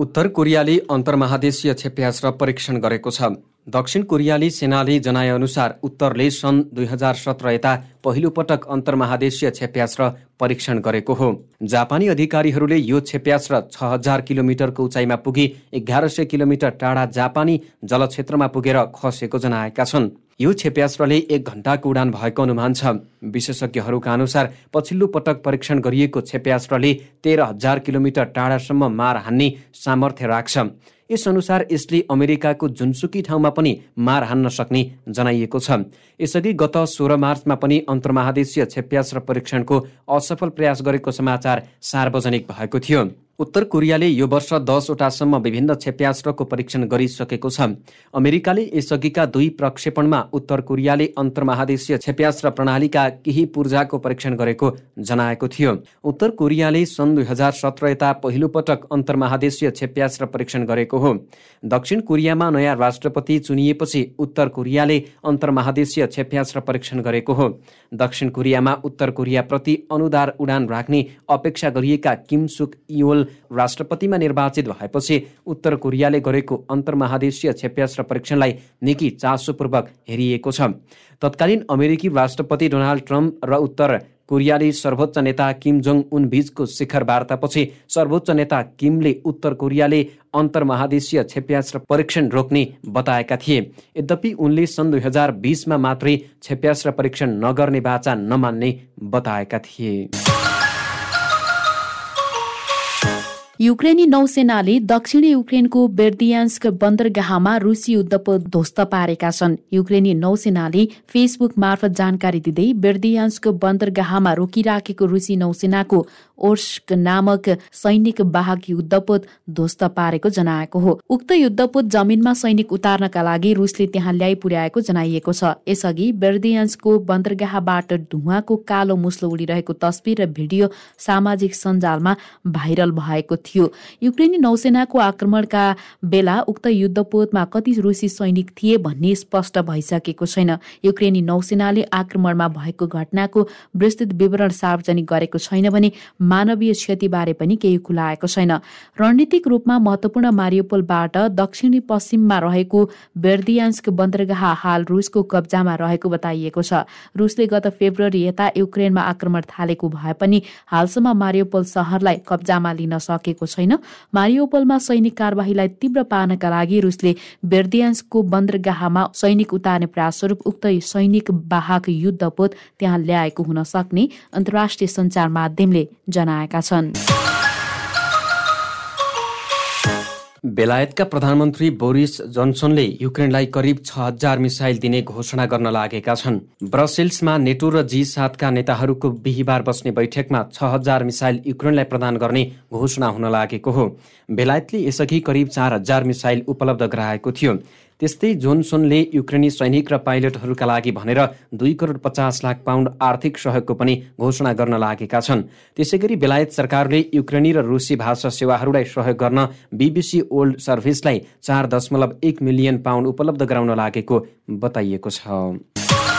उत्तर कोरियाले अन्तर्महादेशीय क्षेप्यास्त्र परीक्षण गरेको छ। दक्षिण कोरियाली सेनाले जनाएअनुसार उत्तरले सन् दुई हजार सत्र यता पहिलो पटक अन्तर्महादेशीय क्षेप्यास्त्र परीक्षण गरेको हो। जापानी अधिकारीहरूले यो क्षेप्यास्त्र छ हजार किलोमिटरको उचाइमा पुगी एघार सय किलोमिटर टाढा जापानी जलक्षेत्रमा पुगेर खसेको जनाएका छन्। यो क्षेप्यास्त्रले एक घण्टाको उडान भएको अनुमान छ। विशेषज्ञहरूका अनुसार पछिल्लो पटक परीक्षण गरिएको क्षेप्यास्त्रले तेह्र हजार किलोमिटर टाढासम्म मार हान्ने सामर्थ्य राख्छ। यसअनुसार यसले अमेरिकाको जुनसुकी ठाउँमा पनि मार हान्न सक्ने जनाइएको छ। यसअघि गत सोह्र मार्चमा पनि अन्तर्महादेशीय क्षेप्यास्त्र परीक्षणको असफल प्रयास गरेको समाचार सार्वजनिक भएको थियो। उत्तर कोरियाले यो वर्ष दसवटासम्म विभिन्न क्षेप्यास्त्रको परीक्षण गरिसकेको छ। अमेरिकाले यसअघिका दुई प्रक्षेपणमा उत्तर कोरियाले अन्तर्महादेशीय क्षेप्यास्त्र प्रणालीका केही पूर्जाको परीक्षण गरेको जनाएको थियो। उत्तर कोरियाले सन् दुई हजार सत्र यता पहिलो पटक अन्तर्महादेशीय क्षेप्यास्त्र परीक्षण गरेको हो। दक्षिण कोरियामा नयाँ राष्ट्रपति चुनिएपछि उत्तर कोरियाले अन्तर्महादेशीय क्षेप्यास्त्र परीक्षण गरेको हो। दक्षिण कोरियामा उत्तर कोरियाप्रति अनुदार उडान राख्ने अपेक्षा गरिएका किम सुक इयोल राष्ट्रपतिमा निर्वाचित भएपछि उत्तर कोरियाले गरेको अन्तर्महादेशीय क्षेप्यास्त्र परीक्षणलाई निकै चासोपूर्वक हेरिएको छ। तत्कालीन अमेरिकी राष्ट्रपति डोनाल्ड ट्रम्प र उत्तर कोरियाली सर्वोच्च नेता किम जोङ उन बीचको शिखर वार्तापछि सर्वोच्च नेता किमले उत्तर कोरियाले अन्तर्महादेशीय क्षेप्यास्त्र परीक्षण रोक्ने बताएका थिए। यद्यपि उनले सन् दुई हजार बिसमा मात्रै क्षेप्यास्त्र परीक्षण नगर्ने बाचा नमान्ने बताएका थिए। युक्रेनी नौसेनाले दक्षिणी युक्रेनको बेर्दियान्स्क बन्दरगाहमा रुसी युद्धपोत ध्वस्त पारेका छन्। युक्रेनी नौसेनाले फेसबुक मार्फत जानकारी दिँदै बेर्दियान्स्क बन्दरगाहमा रोकिराखेको रुसी नौसेनाको ओर्स्क नामक सैनिक वाहक युद्धपोत ध्वस्त पारेको जनाएको हो। उक्त युद्धपोत जमिनमा सैनिक उतार्नका लागि रुसले त्यहाँ ल्याइ पुर्याएको जनाइएको छ। यसअघि बेर्दियन्सको बन्दरगाहबाट धुवाको कालो मुस्लो उडिरहेको तस्विर र भिडियो सामाजिक सञ्जालमा भाइरल भएको थियो। युक्रेनी नौसेनाको आक्रमणका बेला उक्त युद्धपोतमा कति रुसी सैनिक थिए भन्ने स्पष्ट भइसकेको छैन। युक्रेनी नौसेनाले आक्रमणमा भएको घटनाको विस्तृत विवरण सार्वजनिक गरेको छैन भने मानवीय क्षतिबारे पनि केही खुलाएको छैन। रणनीतिक रूपमा महत्वपूर्ण मारियोपोलबाट दक्षिणी पश्चिममा रहेको बेर्दियान्स्क बन्दरगाह हाल रुसको कब्जामा रहेको बताइएको छ। रुसले गत फेब्रुअरी यता युक्रेनमा आक्रमण थालेको भए पनि हालसम्म मारियोपोल सहरलाई कब्जामा लिन सकेको छैन। मारियोपोलमा सैनिक कारवाहीलाई तीव्र पार्नका लागि रुसले बेर्दियान्सको बन्दरगाहमा सैनिक उतार्ने प्रयास स्वरूप उक्त सैनिक वाहक युद्धपोत त्यहाँ ल्याएको हुन सक्ने अन्तर्राष्ट्रिय सञ्चार माध्यमले जनाएका छन्। बेलायतका प्रधानमन्त्री बोरिस जोन्सनले युक्रेनलाई करिब छ हजार मिसाइल दिने घोषणा गर्न लागेका छन्। ब्रसेल्समा नेटो र जी सातका नेताहरूको बिहिबार बस्ने बैठकमा छ हजार मिसाइल युक्रेनलाई प्रदान गर्ने घोषणा हुन लागेको हो। बेलायतले यसअघि करिब चार हजार मिसाइल उपलब्ध गराएको थियो। त्यस्तै जोनसोनले युक्रेनी सैनिक र पाइलटहरूका लागि भनेर दुई करोड पचास लाख पाउन्ड आर्थिक सहयोगको पनि घोषणा गर्न लागेका छन्। त्यसै गरी बेलायत सरकारले युक्रेनी र रुसी भाषा सेवाहरूलाई सहयोग गर्न बिबिसी ओल्ड सर्भिसलाई चार दशमलव एक मिलियन पाउन्ड उपलब्ध गराउन लागेको बताइएको छ।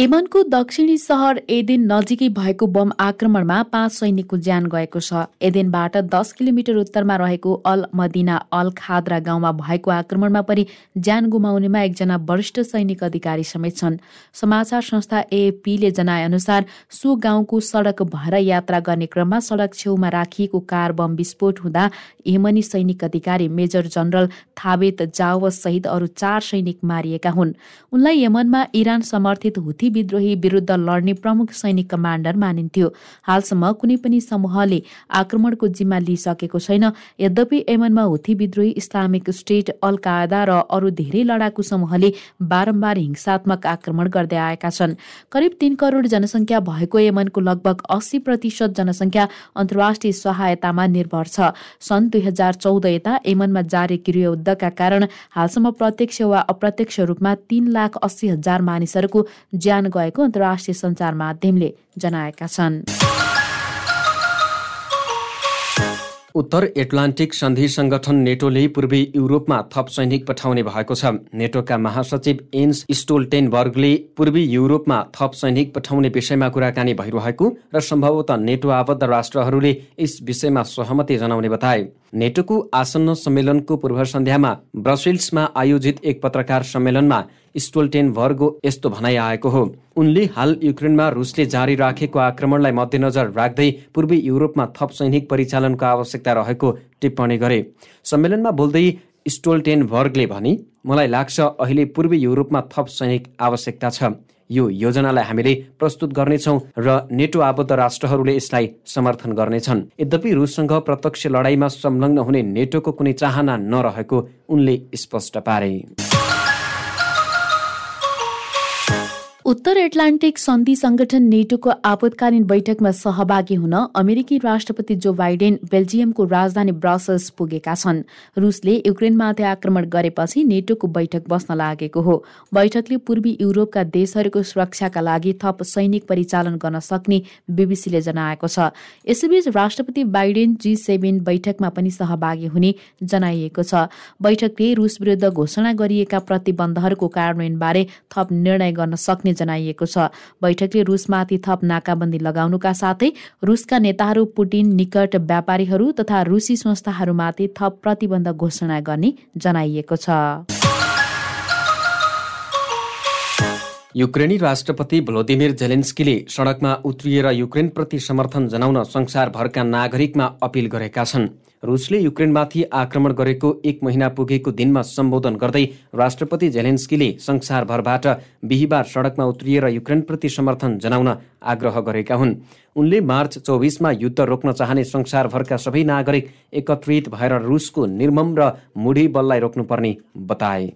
यमनको दक्षिणी सहर एदेन नजिकै भएको बम आक्रमणमा पाँच सैनिकको ज्यान गएको छ। एदेनबाट दस किलोमिटर उत्तरमा रहेको अल मदिना अल खाद्रा गाउँमा भएको आक्रमणमा पनि ज्यान गुमाउनेमा एकजना वरिष्ठ सैनिक अधिकारी समेत छन्। समाचार संस्था एएपीले जनाए अनुसार सो गाउँको सडक भएर यात्रा गर्ने क्रममा सडक छेउमा राखिएको कार बम विस्फोट हुँदा यमनी सैनिक अधिकारी मेजर जनरल थाबेत जावस सहित अरू चार सैनिक मारिएका हुन्। उनलाई यमनमा इरान समर्थित हुथी विद्रोही विरुद्ध लड्ने प्रमुख सैनिक कमान्डर मानिन्थ्यो। हालसम्म कुनै पनि समूहले आक्रमणको जिम्मा लिइसकेको छैन। यद्यपि यमनमा हुथी विद्रोही इस्लामिक स्टेट अल कायदा र अरू धेरै लडाकु समूहले बारम्बार हिंसात्मक आक्रमण गर्दै आएका छन्। करिब तीन करोड जनसङ्ख्या भएको यमनको लगभग अस्सी प्रतिशत जनसङ्ख्या अन्तर्राष्ट्रिय सहायतामा निर्भर छ। सन् दुई हजार चौध यता यमनमा जारी गृहयुद्धका कारण हालसम्म प्रत्यक्ष वा अप्रत्यक्ष रूपमा तीन लाख अस्सी हजार मानिसहरूको ज्यान गएको अन्तर्राष्ट्रिय सञ्चार माध्यमले जनाएका छन्। उत्तर एटलान्टिक सन्धि संगठन नेटोले पूर्वी युरोपमा थप सैनिक पठाउने भएको छ। नेटोका महासचिव एन्स स्टोल्टेनबर्गले पूर्वी युरोपमा थप सैनिक पठाउने विषयमा कुराकानी भइरहेको र सम्भवतः नेटो आबद्ध राष्ट्रहरूले यस विषयमा सहमति जनाउने बताए। नेटोको आसन्न सम्मेलनको पूर्व सन्ध्यामा ब्रसेल्समा आयोजित एक पत्रकार सम्मेलनमा स्टोल्टेनबर्गको यस्तो भनाइ आएको हो। उनले हाल युक्रेनमा रुसले जारी राखेको आक्रमणलाई मध्यनजर राख्दै पूर्वी युरोपमा थप सैनिक परिचालनको आवश्यकता रहेको टिप्पणी गरे। सम्मेलनमा बोल्दै स्टोल्टेनबर्गले भने मलाई लाग्छ अहिले पूर्वी युरोपमा थप सैनिक आवश्यकता छ। यो योजनालाई हामीले प्रस्तुत गर्नेछौँ र नेटो आबद्ध राष्ट्रहरूले यसलाई समर्थन गर्नेछन्। यद्यपि रुससँग प्रत्यक्ष लडाईँमा संलग्न हुने नेटोको कुनै चाहना नरहेको उनले स्पष्ट पारे। उत्तर एटलान्टिक सन्धि संगठन नेटोको आपतकालीन बैठकमा सहभागी हुन अमेरिकी राष्ट्रपति जो बाइडेन बेल्जियमको राजधानी ब्रसल्स पुगेका छन्। रुसले युक्रेनमाथि आक्रमण गरेपछि नेटोको बैठक बस्न लागेको हो। बैठकले पूर्वी युरोपका देशहरूको सुरक्षाका लागि थप सैनिक परिचालन गर्न सक्ने बीबीसीले जनाएको छ। यसैबीच राष्ट्रपति बाइडेन जी सेभेन बैठकमा पनि सहभागी हुने जनाइएको छ। बैठकले रुस विरुद्ध घोषणा गरिएका प्रतिबन्धहरूको कार्यान्वयनबारे थप निर्णय गर्न सक्ने जनाइएको छ। बैठकले रुसमाथि थप नाकाबन्दी लगाउनुका साथै रुसका नेताहरू पुटिन निकट व्यापारीहरू तथा रुसी संस्थाहरूमाथि थप प्रतिबन्ध घोषणा गर्ने जनाइएको छ। युक्रेनी राष्ट्रपति भ्लोदिमिर जेलेन्स्कीले सडकमा उत्रिएर युक्रेनप्रति समर्थन जनाउन संसारभरका नागरिकमा अपिल गरेका छन्। रुसले युक्रेनमाथि आक्रमण गरेको एक महिना पुगेको दिनमा सम्बोधन गर्दै राष्ट्रपति जेलेन्स्कीले संसारभरबाट बिहिबार सडकमा उत्रिएर युक्रेनप्रति समर्थन जनाउन आग्रह गरेका हुन्। उनले मार्च चौबिसमा युद्ध रोक्न चाहने संसारभरका सबै नागरिक एकत्रित भएर रुसको निर्मम र मुढी बललाई रोक्नुपर्ने बताए।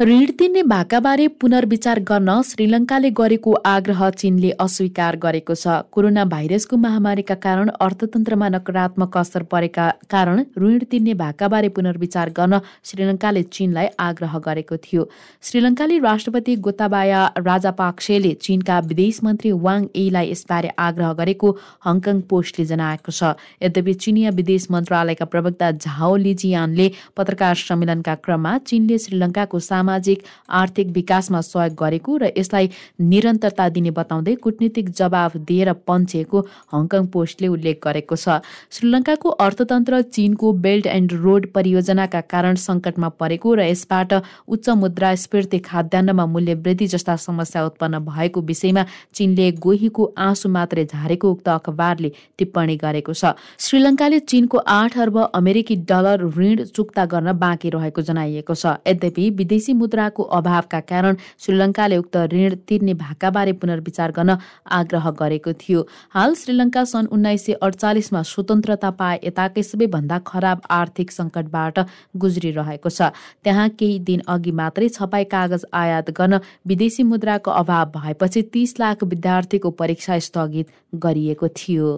ऋण तिर्ने भाकाबारे पुनर्विचार गर्न श्रीलङ्काले गरेको आग्रह चीनले अस्वीकार गरेको छ। कोरोना भाइरसको महामारीका कारण अर्थतन्त्रमा नकारात्मक असर परेका कारण ऋण तिर्ने भाकाबारे पुनर्विचार गर्न श्रीलङ्काले चीनलाई आग्रह गरेको थियो। श्रीलङ्काली राष्ट्रपति गोताबाया राजापाक्सेले चीनका विदेश मन्त्री वाङ एलाई यसबारे आग्रह गरेको हङकङ पोस्टले जनाएको छ। यद्यपि चिनिया विदेश मन्त्रालयका प्रवक्ता झाओ लिजियानले पत्रकार सम्मेलनका क्रममा चीनले श्रीलङ्काको सामाजिक आर्थिक विकासमा सहयोग गरेको र यसलाई निरन्तरता दिने बताउँदै कुटनीतिक जवाब दिएर पन्छेको हङकङ पोस्टले उल्लेख गरेको छ। श्रीलङ्काको अर्थतन्त्र चीनको बेल्ट एन्ड रोड परियोजनाका कारण सङ्कटमा परेको र यसबाट उच्च मुद्रास्फीति खाद्यान्नमा मूल्य वृद्धि जस्ता समस्या उत्पन्न भएको विषयमा चीनले गोहीको आँसु मात्रै झारेको उक्त अखबारले टिप्पणी गरेको छ। श्रीलङ्काले चीनको आठ अर्ब अमेरिकी डलर ऋण चुक्ता गर्न बाँकी रहेको जनाइएको छ। यद्यपि विदेशी मुद्राको अभावका कारण श्रीलङ्काले उक्त ऋण तिर्ने भाकाबारे पुनर्विचार गर्न आग्रह गरेको थियो। हाल श्रीलङ्का सन् उन्नाइस सय अडचालिसमा स्वतन्त्रता पाए यताकै सबैभन्दा खराब आर्थिक सङ्कटबाट गुज्रिरहेको छ। त्यहाँ केही दिन अघि मात्रै छपाई कागज आयात गर्न विदेशी मुद्राको अभाव भएपछि तीस लाख विद्यार्थीको परीक्षा स्थगित गरिएको थियो।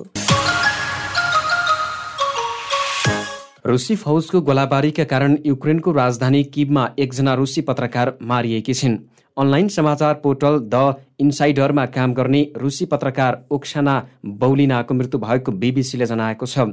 रुसी फौजको गोलाबारीका कारण युक्रेनको राजधानी किबमा एकजना रुसी पत्रकार मारिएकी छिन्। अनलाइन समाचार पोर्टल द इन्साइडरमा काम गर्ने रुसी पत्रकार ओक्साना बौलिनाको मृत्यु भएको बिबिसीले जनाएको छ।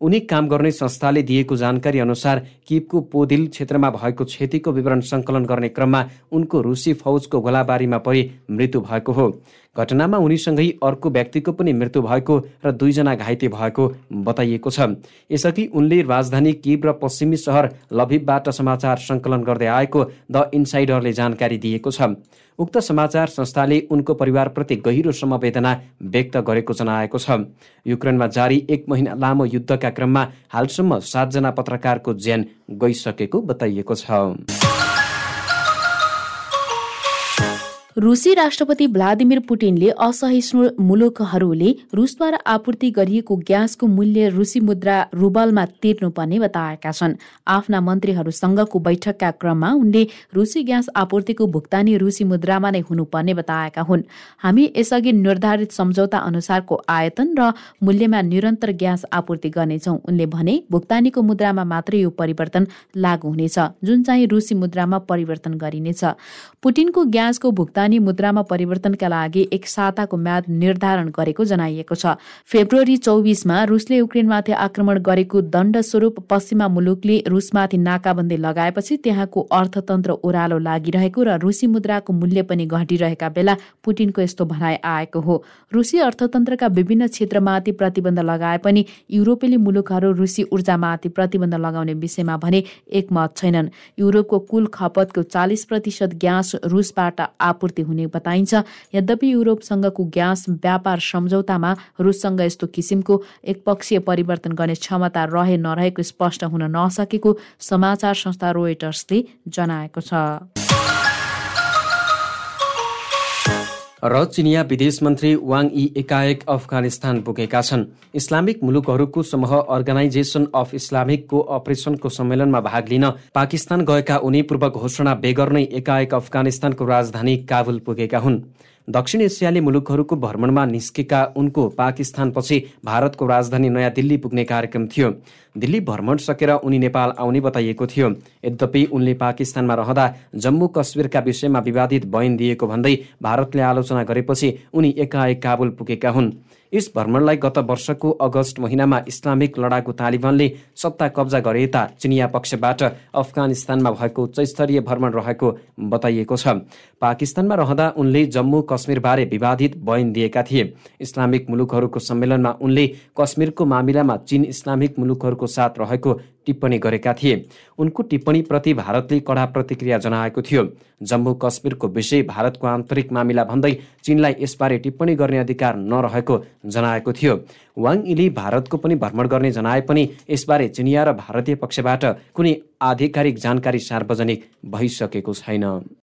उनी काम गर्ने संस्थाले दिएको जानकारी अनुसार किबको पोदिल क्षेत्रमा भएको क्षतिको विवरण सङ्कलन गर्ने क्रममा उनको रुसी फौजको गोलाबारीमा परि मृत्यु भएको हो। घटनामा उनीसँगै अर्को व्यक्तिको पनि मृत्यु भएको र दुईजना घाइते भएको बताइएको छ। यसअघि उनले राजधानी किब र पश्चिमी सहर लभिबबाट समाचार सङ्कलन गर्दै आएको द इन्साइडरले जानकारी दिएको छ। उक्त समाचार संस्थाले उनको परिवारप्रति गहिरो समवेदना व्यक्त गरेको जनाएको छ। युक्रेनमा जारी एक महिना लामो युद्धका क्रममा हालसम्म सातजना पत्रकारको ज्यान गइसकेको बताइएको छ। रुसी राष्ट्रपति भ्लादिमिर पुटिनले असहिष्णु मुलुकहरूले रुसद्वारा आपूर्ति गरिएको ग्यासको मूल्य रुसी मुद्रा रुबलमा तिर्नुपर्ने बताएका छन्। आफ्ना मन्त्रीहरूसँगको बैठकका क्रममा उनले रुसी ग्यास आपूर्तिको भुक्तानी रुसी मुद्रामा नै हुनुपर्ने बताएका हुन्। हामी यसअघि निर्धारित सम्झौता अनुसारको आयतन र मूल्यमा निरन्तर ग्यास आपूर्ति गर्नेछौ। उनले भने भुक्तानीको मुद्रामा मात्रै यो परिवर्तन लागू हुनेछ जुन चाहिँ रुसी मुद्रामा परिवर्तन गरिनेछ। पुटिनको ग्यासको भुक्तानी युवानी मुद्रामा परिवर्तनका लागि एक साताको म्याद निर्धारण गरेको जनाइएको छ। फेब्रुअरी चौबिसमा रुसले युक्रेनमाथि आक्रमण गरेको दण्ड स्वरूप पश्चिमा मुलुकले रुसमाथि नाकाबन्दी लगाएपछि त्यहाँको अर्थतन्त्र ओह्रालो लागिरहेको र रुसी मुद्राको मूल्य पनि घटिरहेका बेला पुटिनको यस्तो भनाइ आएको हो। रुसी अर्थतन्त्रका विभिन्न क्षेत्रमाथि प्रतिबन्ध लगाए पनि युरोपेली मुलुकहरू रुसी ऊर्जामाथि प्रतिबन्ध लगाउने विषयमा भने एकमत छैनन्। युरोपको कुल खपतको चालिस प्रतिशत ग्यास रुसबाट आपूर्ति हुने बताइन्छ। यद्यपि युरोपसँगको ग्यास व्यापार सम्झौतामा रुससँग यस्तो किसिमको एकपक्षीय परिवर्तन गर्ने क्षमता रहे नरहेको स्पष्ट हुन नसकेको समाचार संस्था रोयटर्सले जनाएको छ। र चिनिया विदेश मन्त्री वाङ यी एकाएक अफगानिस्तान पुगेका छन्। इस्लामिक मुलुकहरूको समूह अर्गनाइजेसन अफ इस्लामिकको अपरेसनको सम्मेलनमा भाग लिन पाकिस्तान गएका उनी पूर्व घोषणा बेगर नै एकाएक अफगानिस्तानको राजधानी काबुल पुगेका हुन्। दक्षिण एसियाली मुलुकहरूको भ्रमणमा निस्केका उनको पाकिस्तानपछि भारतको राजधानी नयाँ दिल्ली पुग्ने कार्यक्रम थियो। दिल्ली भ्रमण सकेर उनी नेपाल आउने बताइएको थियो। यद्यपि उनले पाकिस्तानमा रहँदा जम्मू कश्मीरका विषयमा विवादित बयान दिएको भन्दै भारतले आलोचना गरेपछि उनी एकाएक काबुल पुगेका हुन्। यस भ्रमणलाई गत वर्षको अगस्त महिनामा इस्लामिक लडाकु तालिबानले सत्ता कब्जा गरे यता चिनिया पक्षबाट अफगानिस्तानमा भएको उच्चस्तरीय भ्रमण रहेको बताइएको छ। पाकिस्तानमा रहँदा उनले जम्मू कश्मीरबारे विवादित बयान दिएका थिए। इस्लामिक मुलुकहरूको सम्मेलनमा उनले कश्मीरको मामिलामा चीन इस्लामिक मुलुकहरूको साथ रहेको टिप्पणी गरेका थिए। उनको टिप्पणीप्रति भारतले कडा प्रतिक्रिया जनाएको थियो। जम्मू कश्मीरको विषय भारतको आन्तरिक मामिला भन्दै चीनलाई यसबारे टिप्पणी गर्ने अधिकार नरहेको जनाएको थियो। वाङ इली भारतको पनि भ्रमण गर्ने जनाए पनि यसबारे चिनिया र भारतीय पक्षबाट कुनै आधिकारिक जानकारी सार्वजनिक भइसकेको छैन।